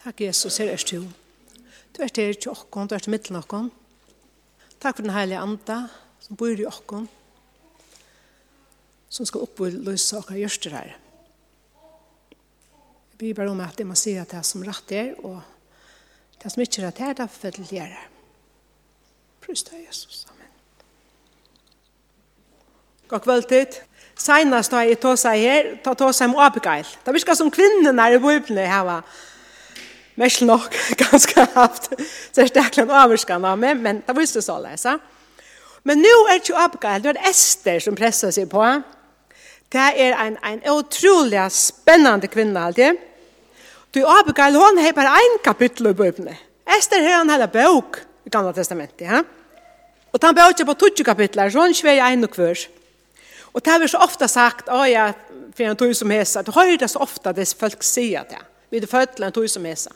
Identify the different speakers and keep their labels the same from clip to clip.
Speaker 1: Takk Jesus, her er du. Du er til åkken, du er til midten åkken. Takk for den heilige anda som bor i åkken, som skal oppvise åkken gjørster her. Jeg blir bare om at jeg må si at det er som rett er, og det som ikke rett er, det er for det gjør. Prøst deg, Jesus. Amen. God kveld tid. Senast har jeg tåsa her, ta seg om Abigail. Det virker som kvinnerne i Bibelen her var mest nok ganska haft så starkt avskan av meg, men det visste så läsa. Men nu är er det ju Abigail, det er Esther som pressar sig på. Det är er en, en otroligt spännande kvinna alltid. Du Abigail, hon har bara en kapitel i Bibeln. Esther har en hela bok i Gamla Testamentet. Ja? Och han böker på 20 kapitler, så hon svär en og kvør. Och det har vi så ofta sagt, å ja, för en tog som hesa, du hör det så ofta det folk sier det. Vi är födda en tog som hesa.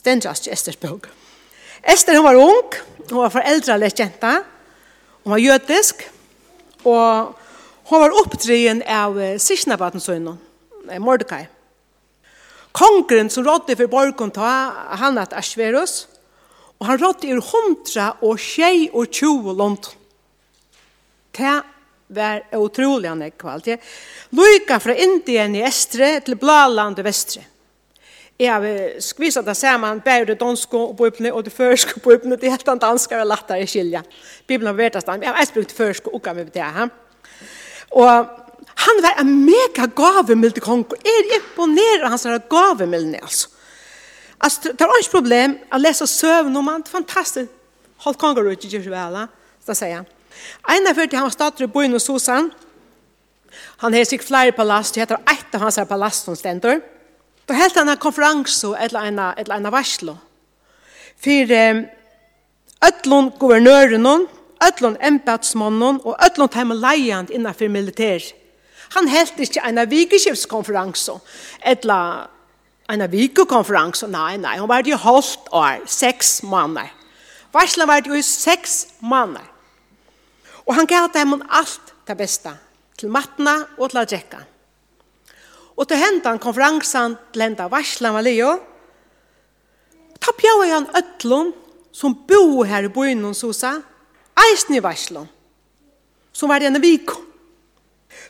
Speaker 1: Stendrast i Esters bok. Ester hun var ung, hun var foreldralig kjenta, hun var jødisk, og hun var oppdrien av Sishnabatensønnen, Mordecai. Kongren som rådde for borgen ta, han at Ashverus, og han rådde i hundra og tjei og tjue lont. Det var utrolig han ekvalt. Lyka fra Indien i Estre til Blaland i Vestre. Jeg har skvist det sammen, bare det danske og bøyblene, og det første bøyblene, det helt annet danske er lettere skilja. Bibelen har vært stand. Jeg har også brukt første og gav med det her. Og han var en mega gavemild til kongen. Jeg er imponerer hans her gavemildene, altså. Altså, det var ikke problem å lese søvn om han. Fantastisk. Holdt kongen ut i vel, så sier han. En av førte han var stater i byen hos Susan. Han har sikkert flere palast. Det heter et av hans palast som stender. Da helt han en konferans eller en, eller en varslo. For eh, ødlån guvernøren, ødlån embedsmannen og ødlån heimeleian innenfor militær. Han helt ikke en vikeskipskonferans eller en vikekonferans. Nei, nei, han var det jo halvt år, seks måneder. Varslen var det jo i seks måneder. Og han gav dem alt det beste, til matna og til å drekke. Og til hentan konferansen til hendan varslan var leo. Ta pjaua i han ötlun som bo her i byen hos Sosa, eisen i varslan, som var en vik.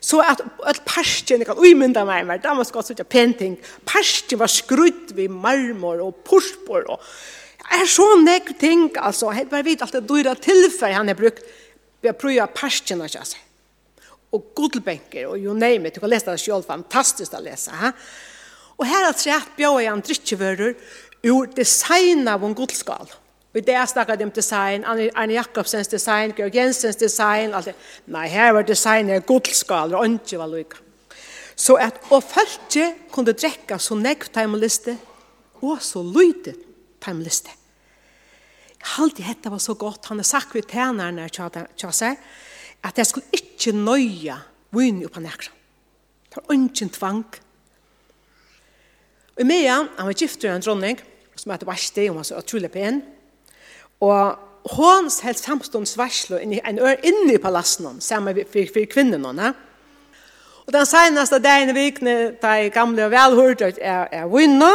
Speaker 1: Så at, at parstjen, jeg kan uimynda meg mer, da må skal sitte penting, parstjen var skrudd vid marmor og porspor og er så nekk ting, altså, helt bare vet alt det dyra tilfell han har brukt, vi har prøvd parstjen, altså og godelbenker, och you name it. Du kan läsa det selv, fantastisk å läsa. Ha? Och här er tre bjør jeg en drittjevører, ur design av en godskal. Og det snackar dem design, Arne Jakobsens design, Georg Jensens design, alt det. Nei, her var design är godskal och ikke var lykke. Så att och følge kunde drekke så näkt timeliste och så lite timeliste. Allt det hette var så gott. Han har sagt vid tjänarna tjata seg, at jeg skulle ikke nøye vunne opp av nekra. Det var ungen tvang. Og med han, han var gift en dronning, som heter Vashti, og han var så utrolig pen. Og hun held samstånds varslo inn i en ør inne i palassen, sammen med for, for kvinnen. Og den seneste dagen i vikene, da jeg gamle og velhørt er, er vunne,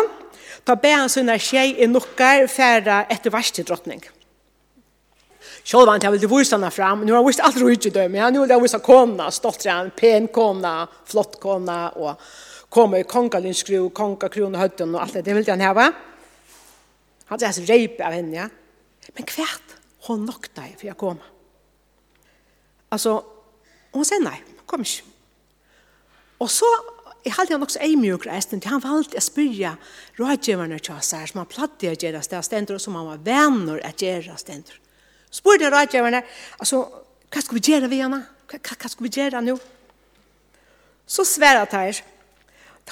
Speaker 1: Da ber han sånne skjei i nukker, færre etter Vashti drottning. Själv han ville visa henne fram. Nu har han visst allt roligt i dömen. Han ville visa komna, stått han, pen komna, flott komna och komma i kongalinskru, kongakron och hötten och allt det. Det ville han ha. Han säger sig rejp av henne. Ja. Men kvärt, hon nokta dig för jag kom. Alltså, hon säger nej, kom inte. Och så Jeg halte han også ei mjuk resten, til han valgte å spyrja rådgjøverne til oss her, som han platt i å gjøre stedet, som han var venner å gjøre stendur spurte rådgjøverne, altså, hva skal vi gjøre ved henne? Hva, hva skal vi gjøre nå? Så sværet her.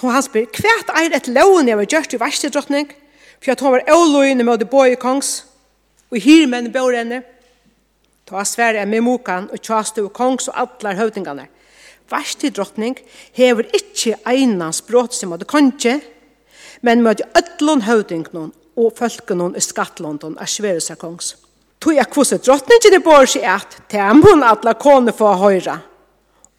Speaker 1: Og han spør, hva er et loven jeg har gjort i verste drottning, for at hun var avløyende med bo i kongs, og hyr hirmen bør henne. Ta sværet jeg med mokan, og tjaste og kongs og alle høvdingene. Verste drottning hever ikke egnet språk som hadde kanskje, men med ødlån høvdingene og folkene i skattlånden er svære seg kongs tog jeg kvose drottningen i borsi at tem hun atla kone få høyra.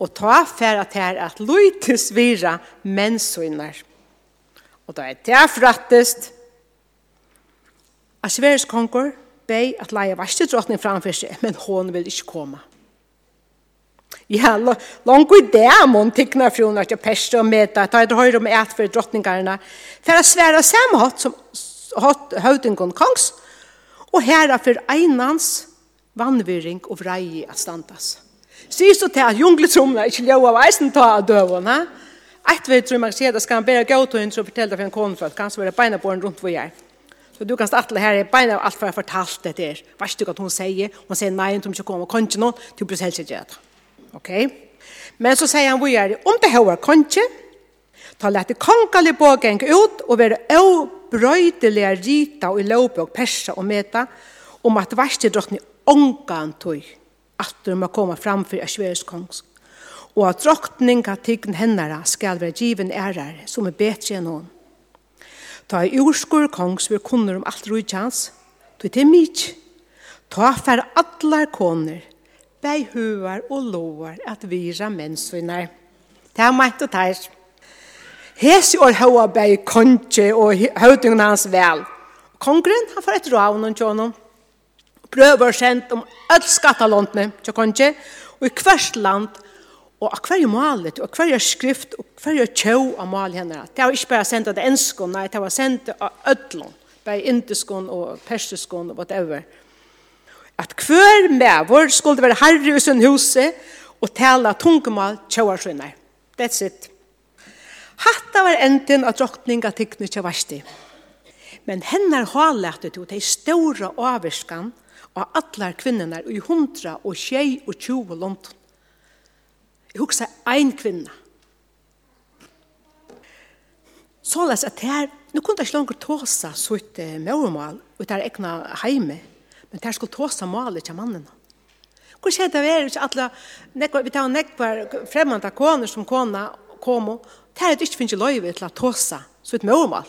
Speaker 1: Og ta fer at her at løytis vira mennsøyner. Og da er det frattest. Asveres konger bei at leia varste drottning framfor seg, men hon vil ikke komme. Ja, langt i dæmon tykna frun at jeg perste og meta, ta et høyre med et for drottningarna, for å svære samme hatt som hatt høytingon kongs, og herra for einans vannvering og vrei at standas. Sier så til at jungletromna ikke ljøa av eisen ta av døven, ha? Eit vei tror man sier at skal han bæra gå til å fortelle for en konfrøtt, kanskje være beina på en rundt hvor jeg. Så du kan statle her, beina av alt for jeg fortalt det der. Vast du hva hun sier? Hun sier nei, hun ikke kommer, kan ikke till du blir helst ikke det. Ok? Men så sier han hvor jeg er, om det her var kan ikke, ta lette konkalig pågeng ut og være brøydeliga rita og i og persa og meta om at drottning ångan tog at de må komme fram for Asveres kongs og at drottninga tyggen hennara skal være given ærer som er betre enn hon. Ta i urskur kongs vi kunner om alt rujtjans, du til mig, ta fer allar koner, bei huvar og lovar at vira mennsvinar. Det er mætt og tærs. Hesi år hava bei konje og høvdingen hans vel. Kongren, han får et ravn og tjånum. Prøver sent om öll skattalåntene til konje, og i hvert land, og a hver malet, og hver skrift, og hver tjo av mal henne. Det var ikke bare sendt av det enskon, nei, det var sendt av öllon, bei indiskon og persiskon og whatever. At hver mevor skulle være herre i sin huse, og tala tungemal tjåarsynner. That's it. Hatta var enden av drottninga tykkene tja varsti. Men hennar ut til ei store avvirskan av allar kvinnerna i hundra og tjei og tjuv og London. Jeg husker ein kvinna. Så les at her, nu kunne jeg ikke langer tåsa sutt eh, ut her egna heime, men her skulle tåsa malet til mannen. Hvor skjedde det er ikke alle, vi tar nekvar fremmanda koner som kona kom og Det er at du ikke finner løyve til å tåse, så ut et målmål.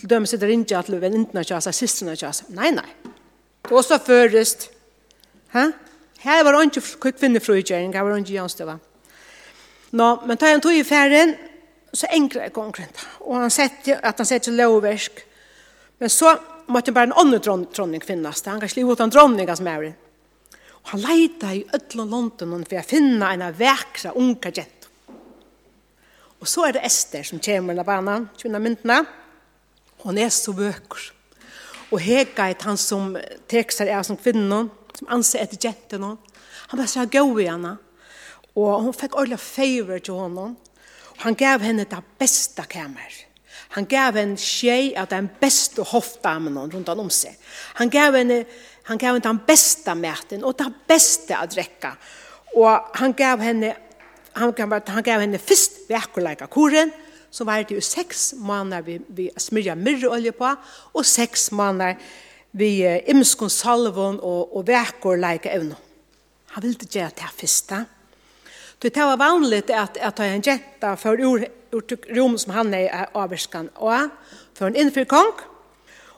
Speaker 1: Til dem sitter ikke at løven ikke har seg, sisterne ikke har seg. Nei, nei. Tåse først. Hæ? Her var han ikke kvinnefrøygjøring, her var han ikke janstøva. Nå, men tar han tog i ferien, så enkla jeg konkret. Og han sette, at han sette lovversk. Men så måtte bare en annen dronning finnes. Han kan slive ut en dronning som er. Og han leita i ødlån London for å finne en vekra unga jenta Og så er det Esther som kommer av banan, kvinna myndene. Hon er så vøker. Og Hega er han som tekster er som kvinne, som anser etter jentene. Han bare sier gå i henne. Og hun fikk ordentlig favor til honom. Og han gav henne det beste kamer. Han gav henne tjej av den beste hoftdamen rundt om seg. Han gav henne, han gav henne den beste maten og det beste å drekke. Og han gav henne han, gav, han gav henne først vekkerleik av koren, som var det jo seks måneder vi, vi smyrja myrreolje på, og seks måneder vi eh, imskon salvon og, og vekkerleik av evne. Han ville ikke gjøre det først. Det var vanligt at, at en jenta for ur, ur rom som han er avverskan og for en innfyr kong.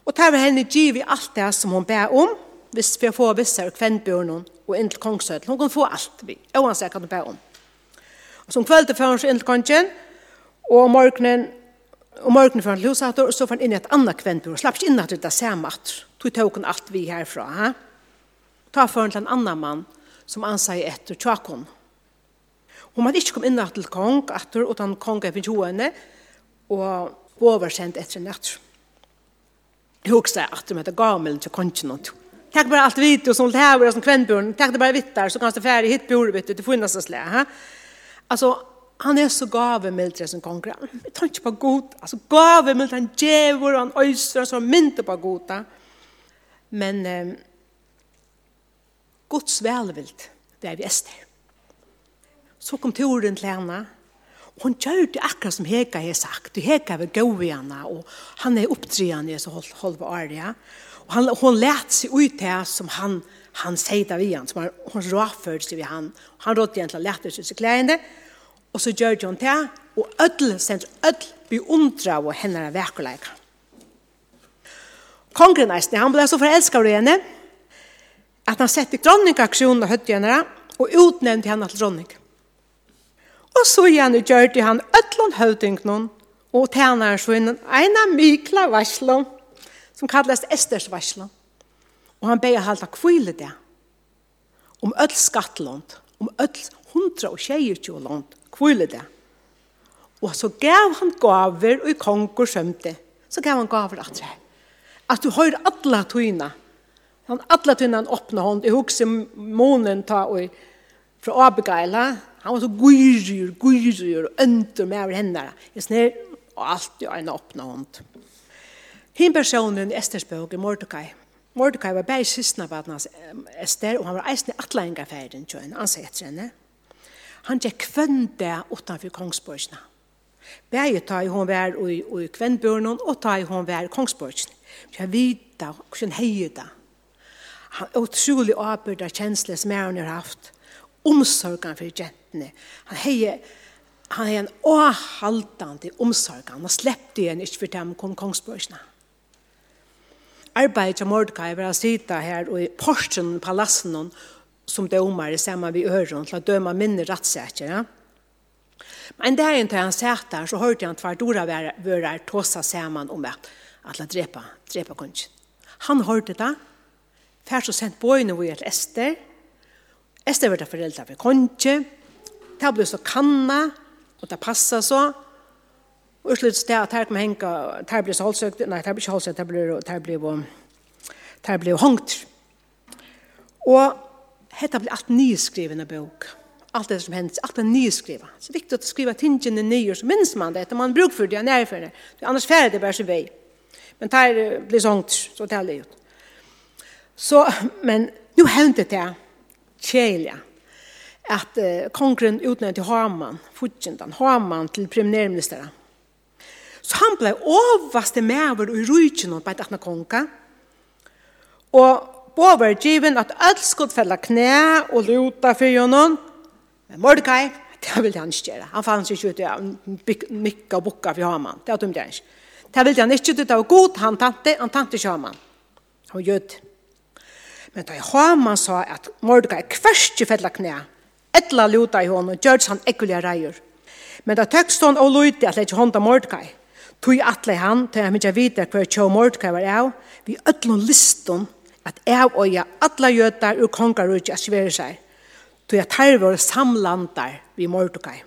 Speaker 1: Og tar var henne giv i alt det som hun ber om, hvis vi får visse og kvendbjørnen og inntil kongsøtel. Hun kan få alt vi, oansett kan hun ber om. Og som kveld får han seg inn til kongen, og morgenen, og morgenen får han til og så får han inn i et annet kventur, og slapp ikke inn at det er samme at du tok han alt vi herfra. Ha? Ta for han til en annen mann, som han etter tjakon. Hun hadde ikke kommet inn til kong, etter, og den kong er finnes henne, og oversendt etter en etter. Jeg husker at de heter gamelen til kongen og tog. Tack bare alt vidt, og sånn här og sånn kvändbjörn. Tack det bare vidt der, så kan kanske färg hit bor vet du. Det får nästan slä. Alltså han är så gavemild som konger. Jag tar ikke på god. Alltså gavemild, han djever, han öjster, så han mynter på goda. Men eh, Guds velvilt, det är vi äster. Så kom turen till henne. Och hun gjør det akkurat som Heka har sagt. Heka är gå i henne och han är oppdrivende så håll, hold på Arja. Och han, hon lät sig ut til som han, han sier det vi henne. Som han, hon rådfördes vid henne. Han rådde egentligen lätt sig till kläderna. Og så gjør de hun det, og ødel sendt ødel beundra og henne av. Kongren eisne, han ble så forelsket av henne, at han sette dronningaktionen av høttjenere, og utnevnte henne til dronning. Og så gjerne gjør det han ødelen høvdingen, og tjener så innen en av Mikla varslom, som kalles Esters varslom. Og han beger halta kvile det, om ødel skattelånd, om öll hundra og tjejer tjolånd, kvile det. Og så gav han gaver og i konger sømte. Så gav han gaver at det. At du høyr alla tøyna. Han alla tøyna han åpna hånd. Jeg husker månen ta og fra Abigaila. Han var så gyrir, gyrir og ønter med over henne. Jeg snir og alt jo en åpna hånd. Hinn personen i Estersbøk i Mordecai. Mordecai var bare sistna på hans Ester, og han var eisen i atleingafæren, han sier etter henne. Han gikk kvende utanfor Kongsborgsna. Begge ta i hon vær og i kvendbjørnen, og ta i hon vær Kongsborgsna. Så jeg vita hvordan heie det. Han er utrolig avbyrda kjensle som han har haft. Omsorgen for jentene. Han heie, han er en åhaldande omsorgen. Han sleppte igjen ikke for dem kom Kongsborgsna arbeidet til Mordecai var å sitte her i Porsen, palassen, som domare samman vid öron til att döma minne ja Men det är inte han satt där så hörde han tvart ora vörar tossa samman om att han drepa, drepa kunchen. Han hörde det. Färs och sent bojen och ett Ester. Ester var det föräldrar för kunchen. Det blev så kanna och det passade så. Och slut stället här henka hänga, där blev så halsökt, nej där blev inte halsökt, där blev, där blev, där blev hångt. Och Hetta blir allt nyskrivna bok. Allt det som händer, allt är nyskriva. Så det er viktig att skriva tingene nyer så minns man det. Om man bruk för det, jag när för det. Annars färre det bara så vei. Men det blir sånt, så det er det ut. Så, men nu händer det tjejliga att uh, kongren utnämnde til Haman, fortjentan, Haman till premierministeren. Så han blev overvaste med over i rujtjen på ett annat konka. Och bover given at alt skulle felle knæ og luta for honom. Men Mordecai, det ville han ikke gjøre. Han fanns ikke ut i mykka og bukka for Haman. Det dømte han ikke. Det ville han ikke, det var god han tante, han tante ikke Haman. Han gjød. Men da Haman sa at Mordecai kvers ikke felle knæ, etla luta i honom, gjør han ekkulige reier. Men da tøkst han og lute at ikke hånda Mordecai, tog atle han, til jeg ikke vite hva tjå Mordecai var av, vi ødlun liston at jeg og jeg alle jøtar ur kongarudje at sverer seg, tog jeg tar våre samlandar vi Mordokai.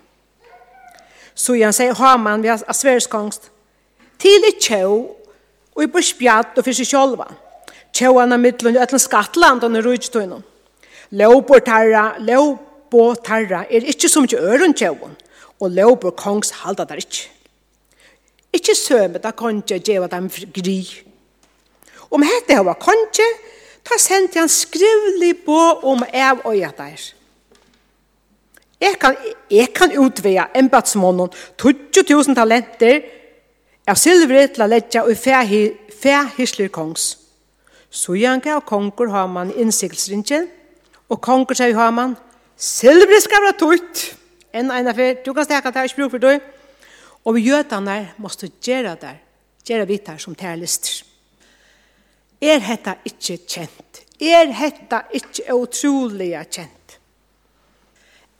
Speaker 1: Så jeg sier Haman vi at sværes til i tjau og i bursbjatt og fyrir seg sjolva. Tjauan er middelen i ötlen skattland og rujtøynen. Leopor tarra, leopor tarra er ikkje som ikke øren tjauan, og leopor kongs halda der ikkje. Ikkje søme da konge djeva dem gri, Om hette hava konge, ta sendte han skrivlig på om av øya der. Jeg kan, jeg kan utveja embatsmånen 20.000 talenter av silveret til å lette og fæhisler kongs. Så janka av konger har man innsiktsringen, og konger sier har man silver skal være tutt. En ene fyr, du kan steka det, ikke bruk for deg. Og vi gjør det der, måste gjøre det der, gjøre vi det som tærlister er hetta ikkje kjent? Er hetta ikkje utroliga kjent?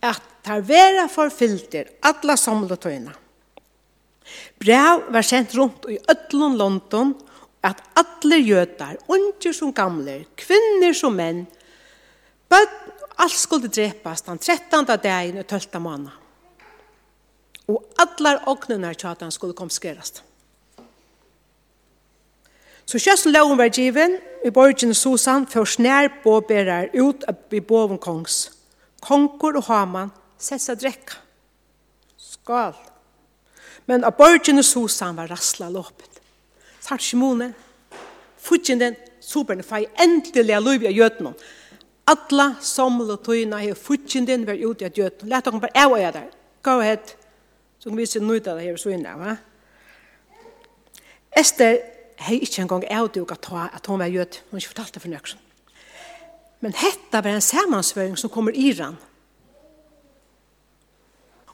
Speaker 1: At tar vera forfylter alla samletøyna. Brev var sendt rundt i ötlun London at alle jøtar, unger som gamle, kvinner som menn, bøtt, alt skulle drepas den 13. dagen og 12. måned. Og allar åknenar tjatan skulle komskerast. Så kjøsten loven var given, i borgen Susan, for snær båberer ut i boven kongs. Konkur og Haman, sessa drekka. Skal. Men av borgen Susan var rassla låpen. Sart Shimone, fudgen den, superne fei endelig lov i gjøtene. Alla somle tøyna her fudgen den var ute i gjøtene. Læt dere bare av der. Go ahead. Så kan vi se nøyde det her så inne. Va? Esther hei ikke engang avdug at, at hun var jød. Hun ikke fortalte for nøkken. Men hetta var en samansvøring som kommer i Iran.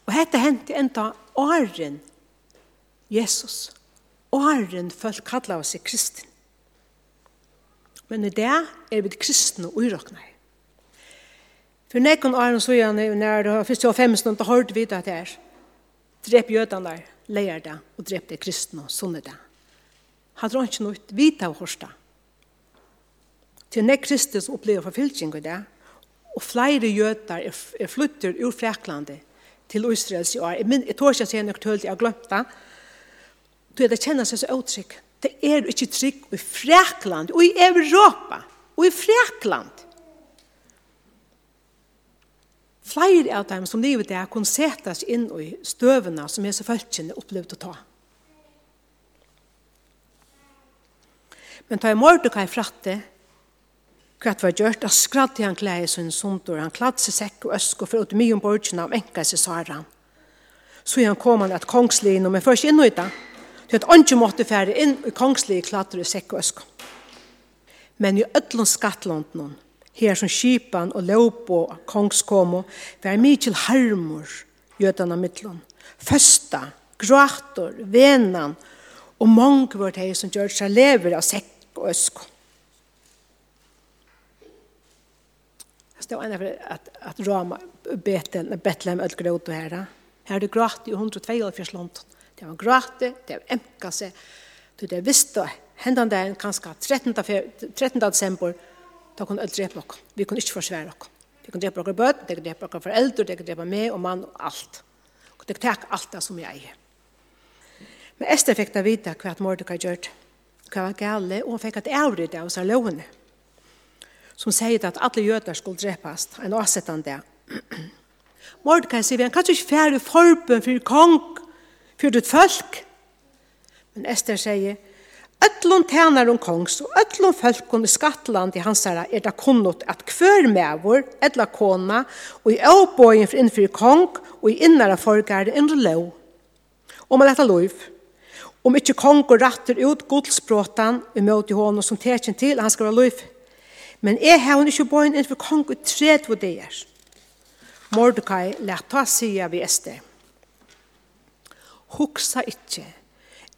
Speaker 1: Og hetta hendte enda åren Jesus. Åren folk kallet av seg kristin. Men i det er vi kristne og uroknare. For nekken åren så gjerne, når det var først og fem da hørte vi det her. Drep jødene, leier det, og drep det kristne og sånne det. Han drar ikke noe vita av hørsta. Til nek Kristus opplever forfylking i det, og flere jøter er, er flytter ur Freklandet til Israels i år. Jeg, min, jeg tår ikke jeg sier noe tølt, jeg har glemt det. Du er det kjenner seg så uttrykk. Det er ikke trygg i Frekland, og i Europa, og i Frekland. Flere av dem som livet er kunne sette seg inn i støvene som er så følgjende opplevd å ta. Mm Men ta i Mordecai fratte, kvart var gjørt, og skradde han klæde sin sundur, han kladde seg sekk og øsk og for ut mye om borgene av enka seg Sara. Så han kom han at kongslien, men først inn og ut til at ånden måtte fære inn i kongslig kladde og sekk og øsk. Men i ødlån skattlånden, her som kipan og løp og kongskomo, var mykje harmor, jødana mittlån, føsta, gråter, venan, og mange var det som gjør seg lever av sekk og øsk. Det var en av at, at Rama, Betel, Betlehem, Ødgrød og her. Her er det grått i 142 land. Det var grått, det var emka seg. Du, det visste hendan der kanskje 13. 13. desember, da kunne ødre drepe dere. Vi kunne ikke forsvære dere. Vi kunne drepe dere bøt, de kunne drepe dere foreldre, de kunne drepe meg og mann og alt. Og de kunne ta alt det som jeg er. Men Esther fikk da vite hva Mordecai gjørt, hva var gale, og hun fikk et avrydde av seg lovene, som sier at alle jøder skulle drepast, en avsettende det. Mordecai sier, han kan ikke fjerde forbund for kong, for ditt folk. Men Esther sier, Ötlun tænar om kongs og ötlun fölkun i skattland i hansara er det kunnot at kvör mevor, edla kona, og i avbøyen for innfyr kong og i innara forgare en lov. Og man leta lov. Om ikkje kongur rattur ut gudsbråtan i møte honom som tekjen til, han skal være løyf. Men jeg har hun ikkje bøyen innenfor kongur tredje og deir. Mordekai lett ta sida vi Esther. Hugsa ikkje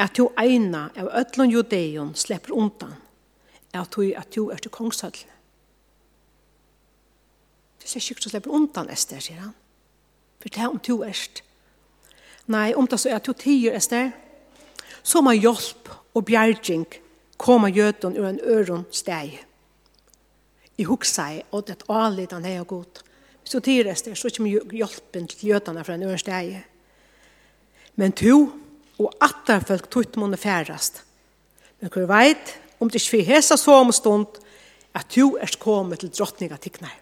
Speaker 1: at du eina av ötlun judeion slipper undan at du, at du er til kongshøll. Du ser ikke du slepper undan, Esther, sier han. For det er om du erst. Nei, om det så er at du tiger, Esther, som har hjelp og bjergjeng koma gjøten ur en øron steg. I huksai, og det alit han er og god. Så tyrest det, så kommer hjelpen til gjøtene fra en øron steg. Men to, og atter folk tutt måne færast. Men hvor veit, om det ikke vi hesa så om stund, at to er kommet til drottninga tiknar.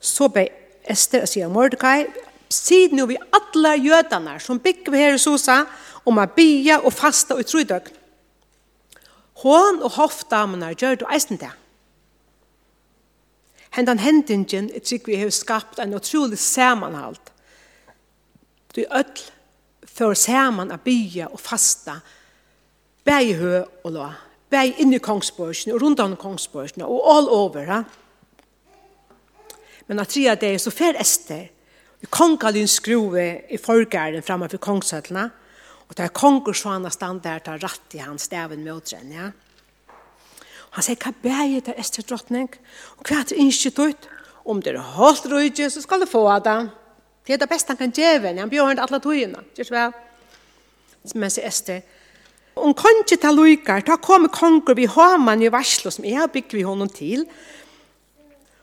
Speaker 1: Så bei Esther og sier Mordecai, Sid nu vi alla jötarna som bygger här i Sosa om att bya och fasta och tro i. Hon og hoffdamerna gjør det eisen det. Hendan hendingen er trygg vi har skapt en utrolig samanhalt. Du er öll for saman a bya og fasta bæg hö hø og lå bæg inn i kongsbørsene og rundt om kongsbørsene og all over. Ha? Men at tria det så fer Ester kongalin skruve i forgæren framme for kongsøtlene, og det er kongersvana stand der tar ratt i hans steven med den, ja. Han sier, hva bæger der Ester drottning? Og hva er det institutt? Om det er holdt rujtje, så skal du få det. Det er det beste han kan gjøre, han bjør henne alle togene. Gjør så vel. Men sier Esther, om kongen tar lykker, da kommer konger vi har man i varslo som jeg har bygd vi honom til,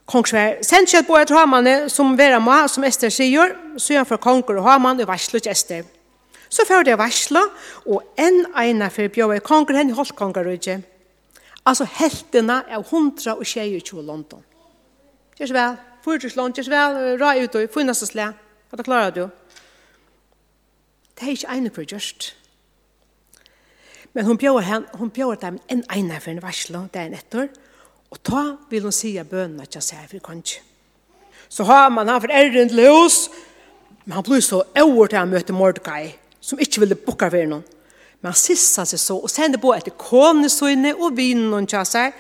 Speaker 1: kongsvær. Sen kjøtt på et hamane som vera ma, som Ester sier, så gjør for konger og haman i varslo til Ester. Så fører det varslo, og en eina for bjøver konger henne holdt konger ikke. Altså heltene er hundra og tjej i London. Kjørs vel, fyrtjus London, fyrtjørsland, så vel, ra ut og funnast og slæ. Hva da klarer du. Det er ikke eina for gjørst. Men hun bjøver, henne, hun bjøver dem en eina for en varslo, det er en etter, og Og ta vil hun sige bønene til seg for kanskje. Så har man han for æren til hos, men han blir så over til han møter Mordecai, som ikke ville bukke for noen. Men han sissa seg så, og sender på etter kåne søgne og vinen til seg,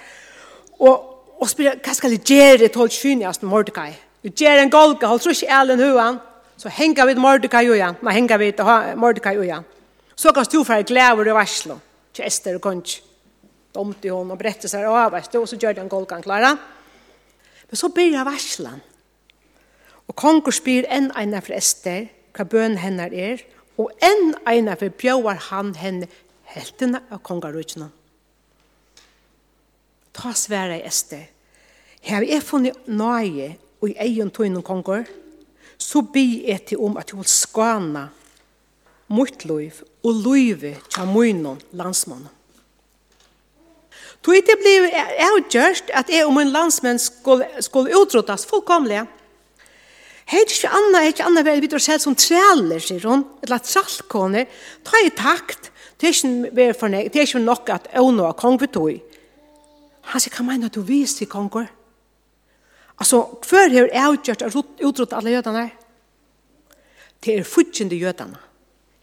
Speaker 1: og, og spør hva skal jeg gjøre til holdt synjast med Mordecai? Vi gjør en golga, holdt så ikke elen huan, så henger vi Mordecai ujan, nei, henger vi Mordecai ujan. Så kan stofere glæver i varslo, til Esther og kongen domte hon och berättade så här, ja vet du, och så gjorde han golkan klara. Men så börjar varslan. Og konkur spyr enn ena for Ester, hva bøn hennar er, og enn ena for bjøvar han henne heltene av kongarutjene. Ta svære Ester. Her er funnet nøye og i egen tøyne kongur, så by er til om at du vil skana mot liv og livet til munnen landsmannen. Tog det blev avgjørst at jeg om min landsmenn skulle, skulle utrotas fullkomlige. Heit ikke det heit ikke väl vi er videre som træler, sier hun, eller trallkåner, ta i takt, det er ikke, forne, det er ikke nok at Åno er kong vi tog. Han sier, hva mener du vis til konger? Altså, hver har avgjørt og utrota alle jødene? Det er futtjende jødene.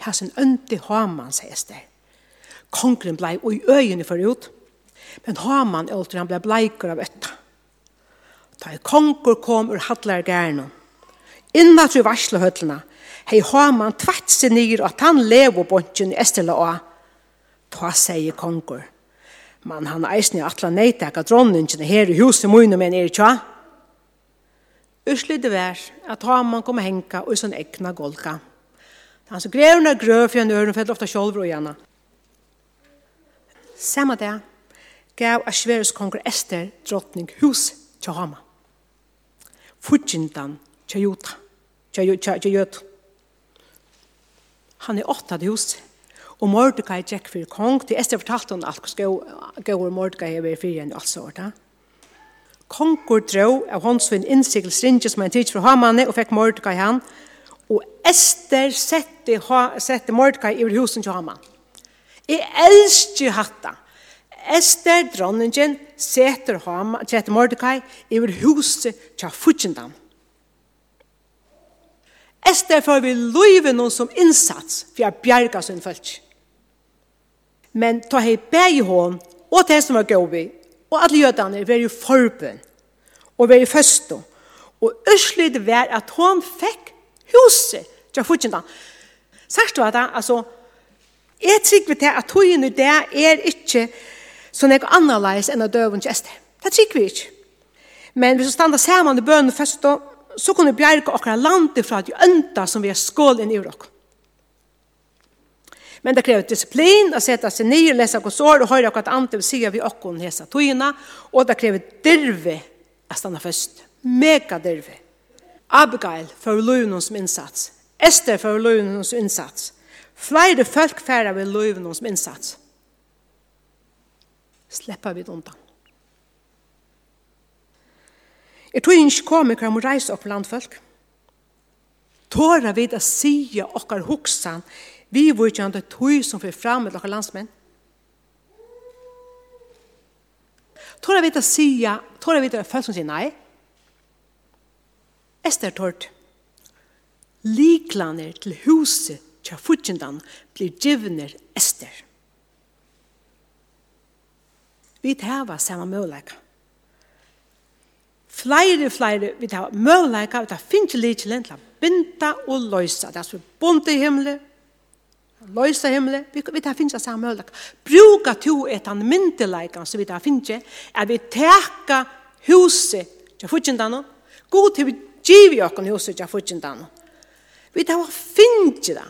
Speaker 1: har sin ønti haman, sies det. Kongren blei og i øynene for ut. Men Haman åter han ble bleikur av etta. Da i konkur kom ur hallar gärna. Innat ur varslahöllna hei Haman tvatt sig nyr at han levo bontjen i Estela og ta seg i. Man han eisen i atla neitaka dronningen her i huset mune men er tja. Urslidde vær at Haman kom henka og sånn egna golka. Han så grevna grøv fyrir en øren for ofta sjolvro og gjerne. Samma det, gav Asveres konger Ester drottning hus til Hama. Fudgindan til Jota, til Jøt. Han er åtta til hus, og Mordecai gikk for kong, til Ester fortalte han alt hva gav Mordecai er ved fyrir enn alt året. Kongur dro av håndsvinn innsikkel stringe som han tids fra Hamane og fikk Mordecai han, og Ester sette, sette Mordecai i husen til Hama. Jeg elsker hatta. Ester, dronningen, seter ham, seter Mordecai, iver huset til Fudjendam. Ester får vi løyve noen som innsats for å bjerge sin følg. Men ta hei beg i hånd, og til som var gåvi, og alle jødene var i forbund, og var i føsto, og ørslid var at hon fikk huset til Fudjendam. Sagt var det, altså, Jeg trykker til at togene der er ikke så nek annerleis enn av døvens gjester. Det trygg vi ikke. Men hvis vi standa saman i bøn først, så kunne vi bjerke okra landet fra de ønta som vi har skål inn i urok. Men det krever disiplin å sette seg ned og lese hos år og høre akkurat andre vil sige vi okkon hese togene. og det krever dirve å standa først. Mega dirve. Abigail for løyvnons innsats. Esther for løyvnons innsats. Flere folk færre ved løyvnons innsats släpper vi undan. Jeg tror ikke kommer hva må reise opp blant folk. Tåra vi å si okkar hoksan, vi var ikke andre tog som fyrir fram med okkar landsmenn. Tåra vi å si, tåra vi å folk som sier nei. Ester tårt. Liklaner til huset til futjendan blir givner Ester. Ester vi hava samme mulighet. Flere, flere, vi tar mulighet, vi tar finnes litt til å binda og løse. Det er så bunt i himmelen, løse himmelen, vi tar finnes samme mulighet. Bruka to et an myndeleggen som vi tar finnes, er vi teka huset til fortjentene, god til vi giver oss huset til fortjentene. Vi tar finnes det.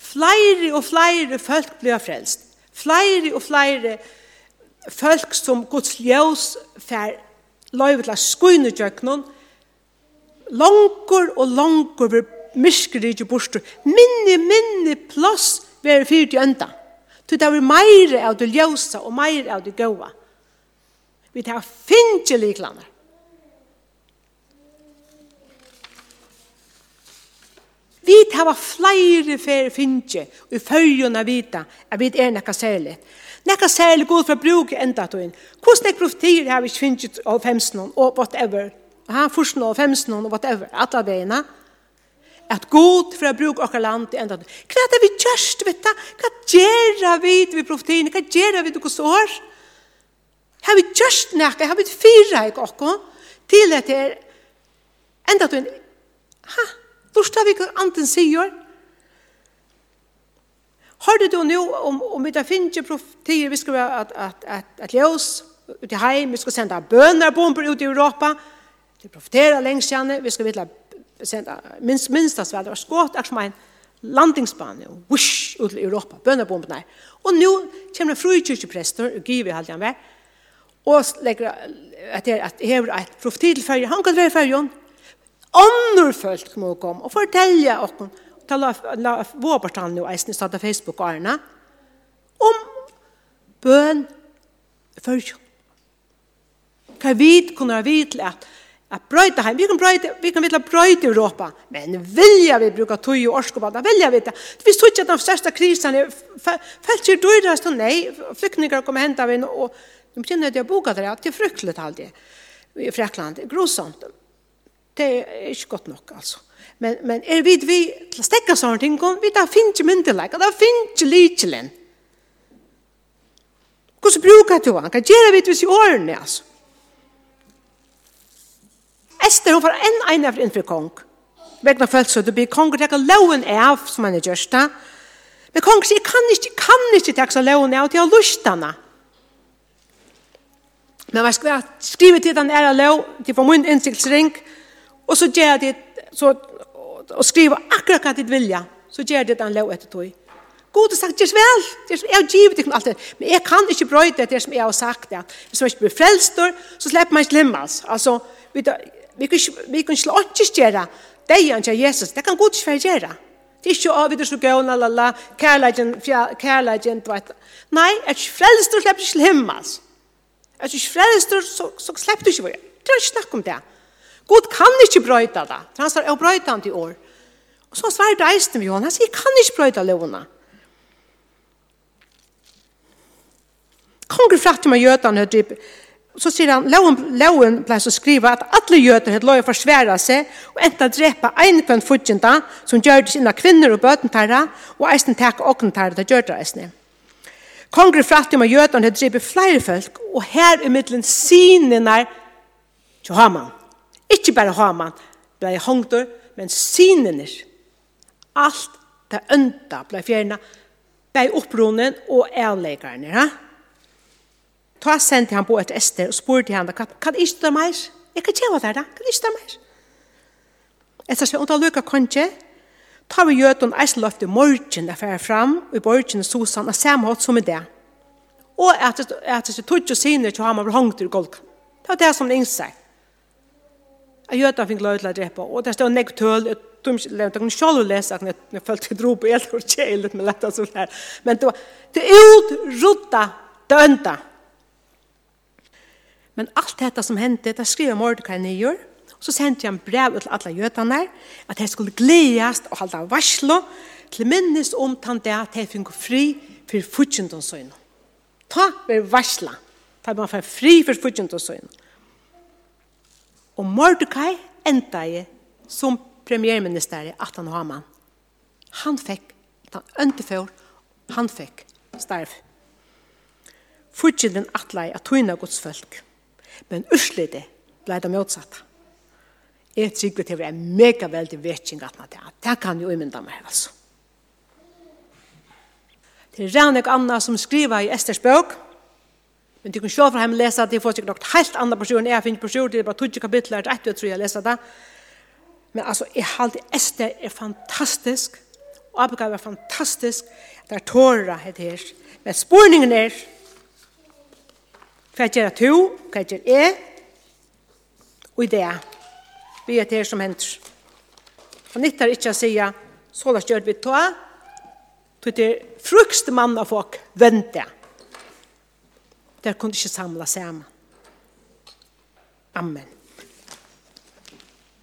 Speaker 1: Flere og flere folk blir frelst. Flere og flere folk folk som Guds ljøs fer løyve til å skuine skuinedjøknen, langer og langer vil myskere ikke bort. Minne, minne plass vil fyrt i ønda. Så det er mer av det ljøse og mer av det gode. Vi tar finnkje liklander. Vi hava flere fer finnje og i følgen av vita at vi er nekka særlig. Nekka særlig god for bruk enda tøyen. Hvordan nekka profetier har vi ikke finnje av femsten og whatever. Ha, han forsen av femsten og whatever. At av veina. At god for å bruke okkar land enda tøyen. Hva er det vi kjørst, vet du? Hva gjør vi til profetier? Hva gjør vi til hos år? Har vi kjørst nekka? Har vi fyra i okkar? Til dette er enda inn. Ha? Lorsta vi hva anden sier. Hørte du nå om, om vi da finner profetier, vi skal være at, at, at, at ljøs ut i heim, vi skal sende bønerbomber ut i Europa, vi profeterer lengst gjerne, vi skal vidla senda minst, minstast vel, det var skått, er som en landingsbane, wush, ut i Europa, bønerbomberna. Og nå kommer en frukyrkjeprester, og giver halvdan vei, og legger at det er at hever et profetilferje, han kan være ferjon, Andre folk må komme og fortelle oss, og ta la, la våpartan nå eisen i stedet Facebook-årene, om bøn først. Hva vi kunne til at at brøyta heim, vi kan brøyta, vi kan vitla brøyta Europa, men vilja vi bruka tøy og orsko på det, vilja vi det. Vi stod ikke at den største krisen er felt ikke døyrast og nei, flykningar kommer henta vi, og de kjenner at jeg boka det, det er fryktelig alltid i Frekland, grusomt det er ikke godt nok, altså. Men, men er vi vi til å stekke sånne ting, vi da finner ikke myndelag, da finner ikke lykjelen. Hvordan bruker du han? Hva gjør vi hvis i årene, altså? Ester, hun får en ene av innfri kong. Vegna følelse, så, du blir kong, og det er loven av, som han er gjørst da. Men kong sier, jeg kan ikke, kan ikke tekst av loven av, til å lusta henne. Men hva skal jeg skrive til den ære lov, til for min innsiktsring, og Og så gjør det, så, og skriver akkurat hva ditt vilja, så gjør det den lov etter tog. God har sagt, gjør vel, gjørs, jeg har givet ikke alt det, men jeg kan ikke brøyde det som jeg har sagt det. Hvis man ikke blir frelst, så slipper man ikke limmas. Altså, vi, vi, vi kan slå ikke gjøre det han gjør Jesus, det kan god ikke gjøre. Det er ikke å vite så gøy, la la la, kærleggen, kærleggen, du vet. Nei, er ikke frelst, frelster, slipper ikke limmas. Er ikke frelst, så, så slipper du ikke være. Det er ikke snakk om det. Det God kan ikke brøyta det. Han sier, jeg brøyta han til år. Og så svarer det eisen med Johan. Han sier, jeg kan ikke brøyta lovene. Konger fratt med gjøtene, typ, så sier han, loven, loven ble så skriva at alle gjøter hadde lov å forsvære seg og enda drepa en kvann en fudgjenta som gjør det sinne kvinner og bøtentarra og eisen takk og åkentarra det gjør det eisen. Kongre fratt om at gjøtene hadde drepa flere folk og her i middelen sinene til Haman. Ikke bare Haman blei hongtur, men sinene. Alt det ønta ble fjerna, ble opprunnen og avleggarnir. Ja? Ta sendte han på et Ester og spurte han, kan ikke det mer? Jeg kan kjeva der da, kan ikke det meir? Etter seg, og da lukka kanskje, tar vi gjøtun eisløft i morgen der fer fram, og i borgen Susan, og samme hatt som i det. Og at det seg, tog og sinne til Haman blei hongt i golkan. Det var det som det innsett. Jeg gjør at han fikk løy til å drepe, og det stod nekk tøl, jeg kunne selv lese at jeg følte jeg dro på el og kjeilet med lett og sånn her. Men det var, det utrutta dønda. Men alt dette som hendte, det skriver Mordecai nyer, og så sendte han brev til alle gjøtene, at de skulle gledes og holde varslo, til minnes om han det at de fikk fri for fortjentensøyne. Ta ved varsla, ta man fikk fri for fortjentensøyne. Og Mordecai enda i som premierminister i Atan Haman. Han fikk, han øntefjord, han fikk starv. Fyrtjenden atle i at gods folk. Men urslide blei det motsatt. Jeg trykker til å være mega veldig vetting at det Det kan jo umynda meg, altså. Det er rannig Anna som skriver i Esters bøk, Men du kan sjå fra hem lesa det, for sikkert nok helt andre personer enn jeg finner personer, det er bare 20 kapitler, det er etter jeg tror jeg leser det. Men altså, jeg har halte Esther er fantastisk, og Abigail er fantastisk, det er tåra heter her. Men spurningen er, hva gjør du, hva gjør jeg, og i det, vi er det som hender. Og nytt er ikke å si, så la oss gjør vi ta, det er frukste mann av folk, vente. Vente Der kunne ikke samle sammen. Amen.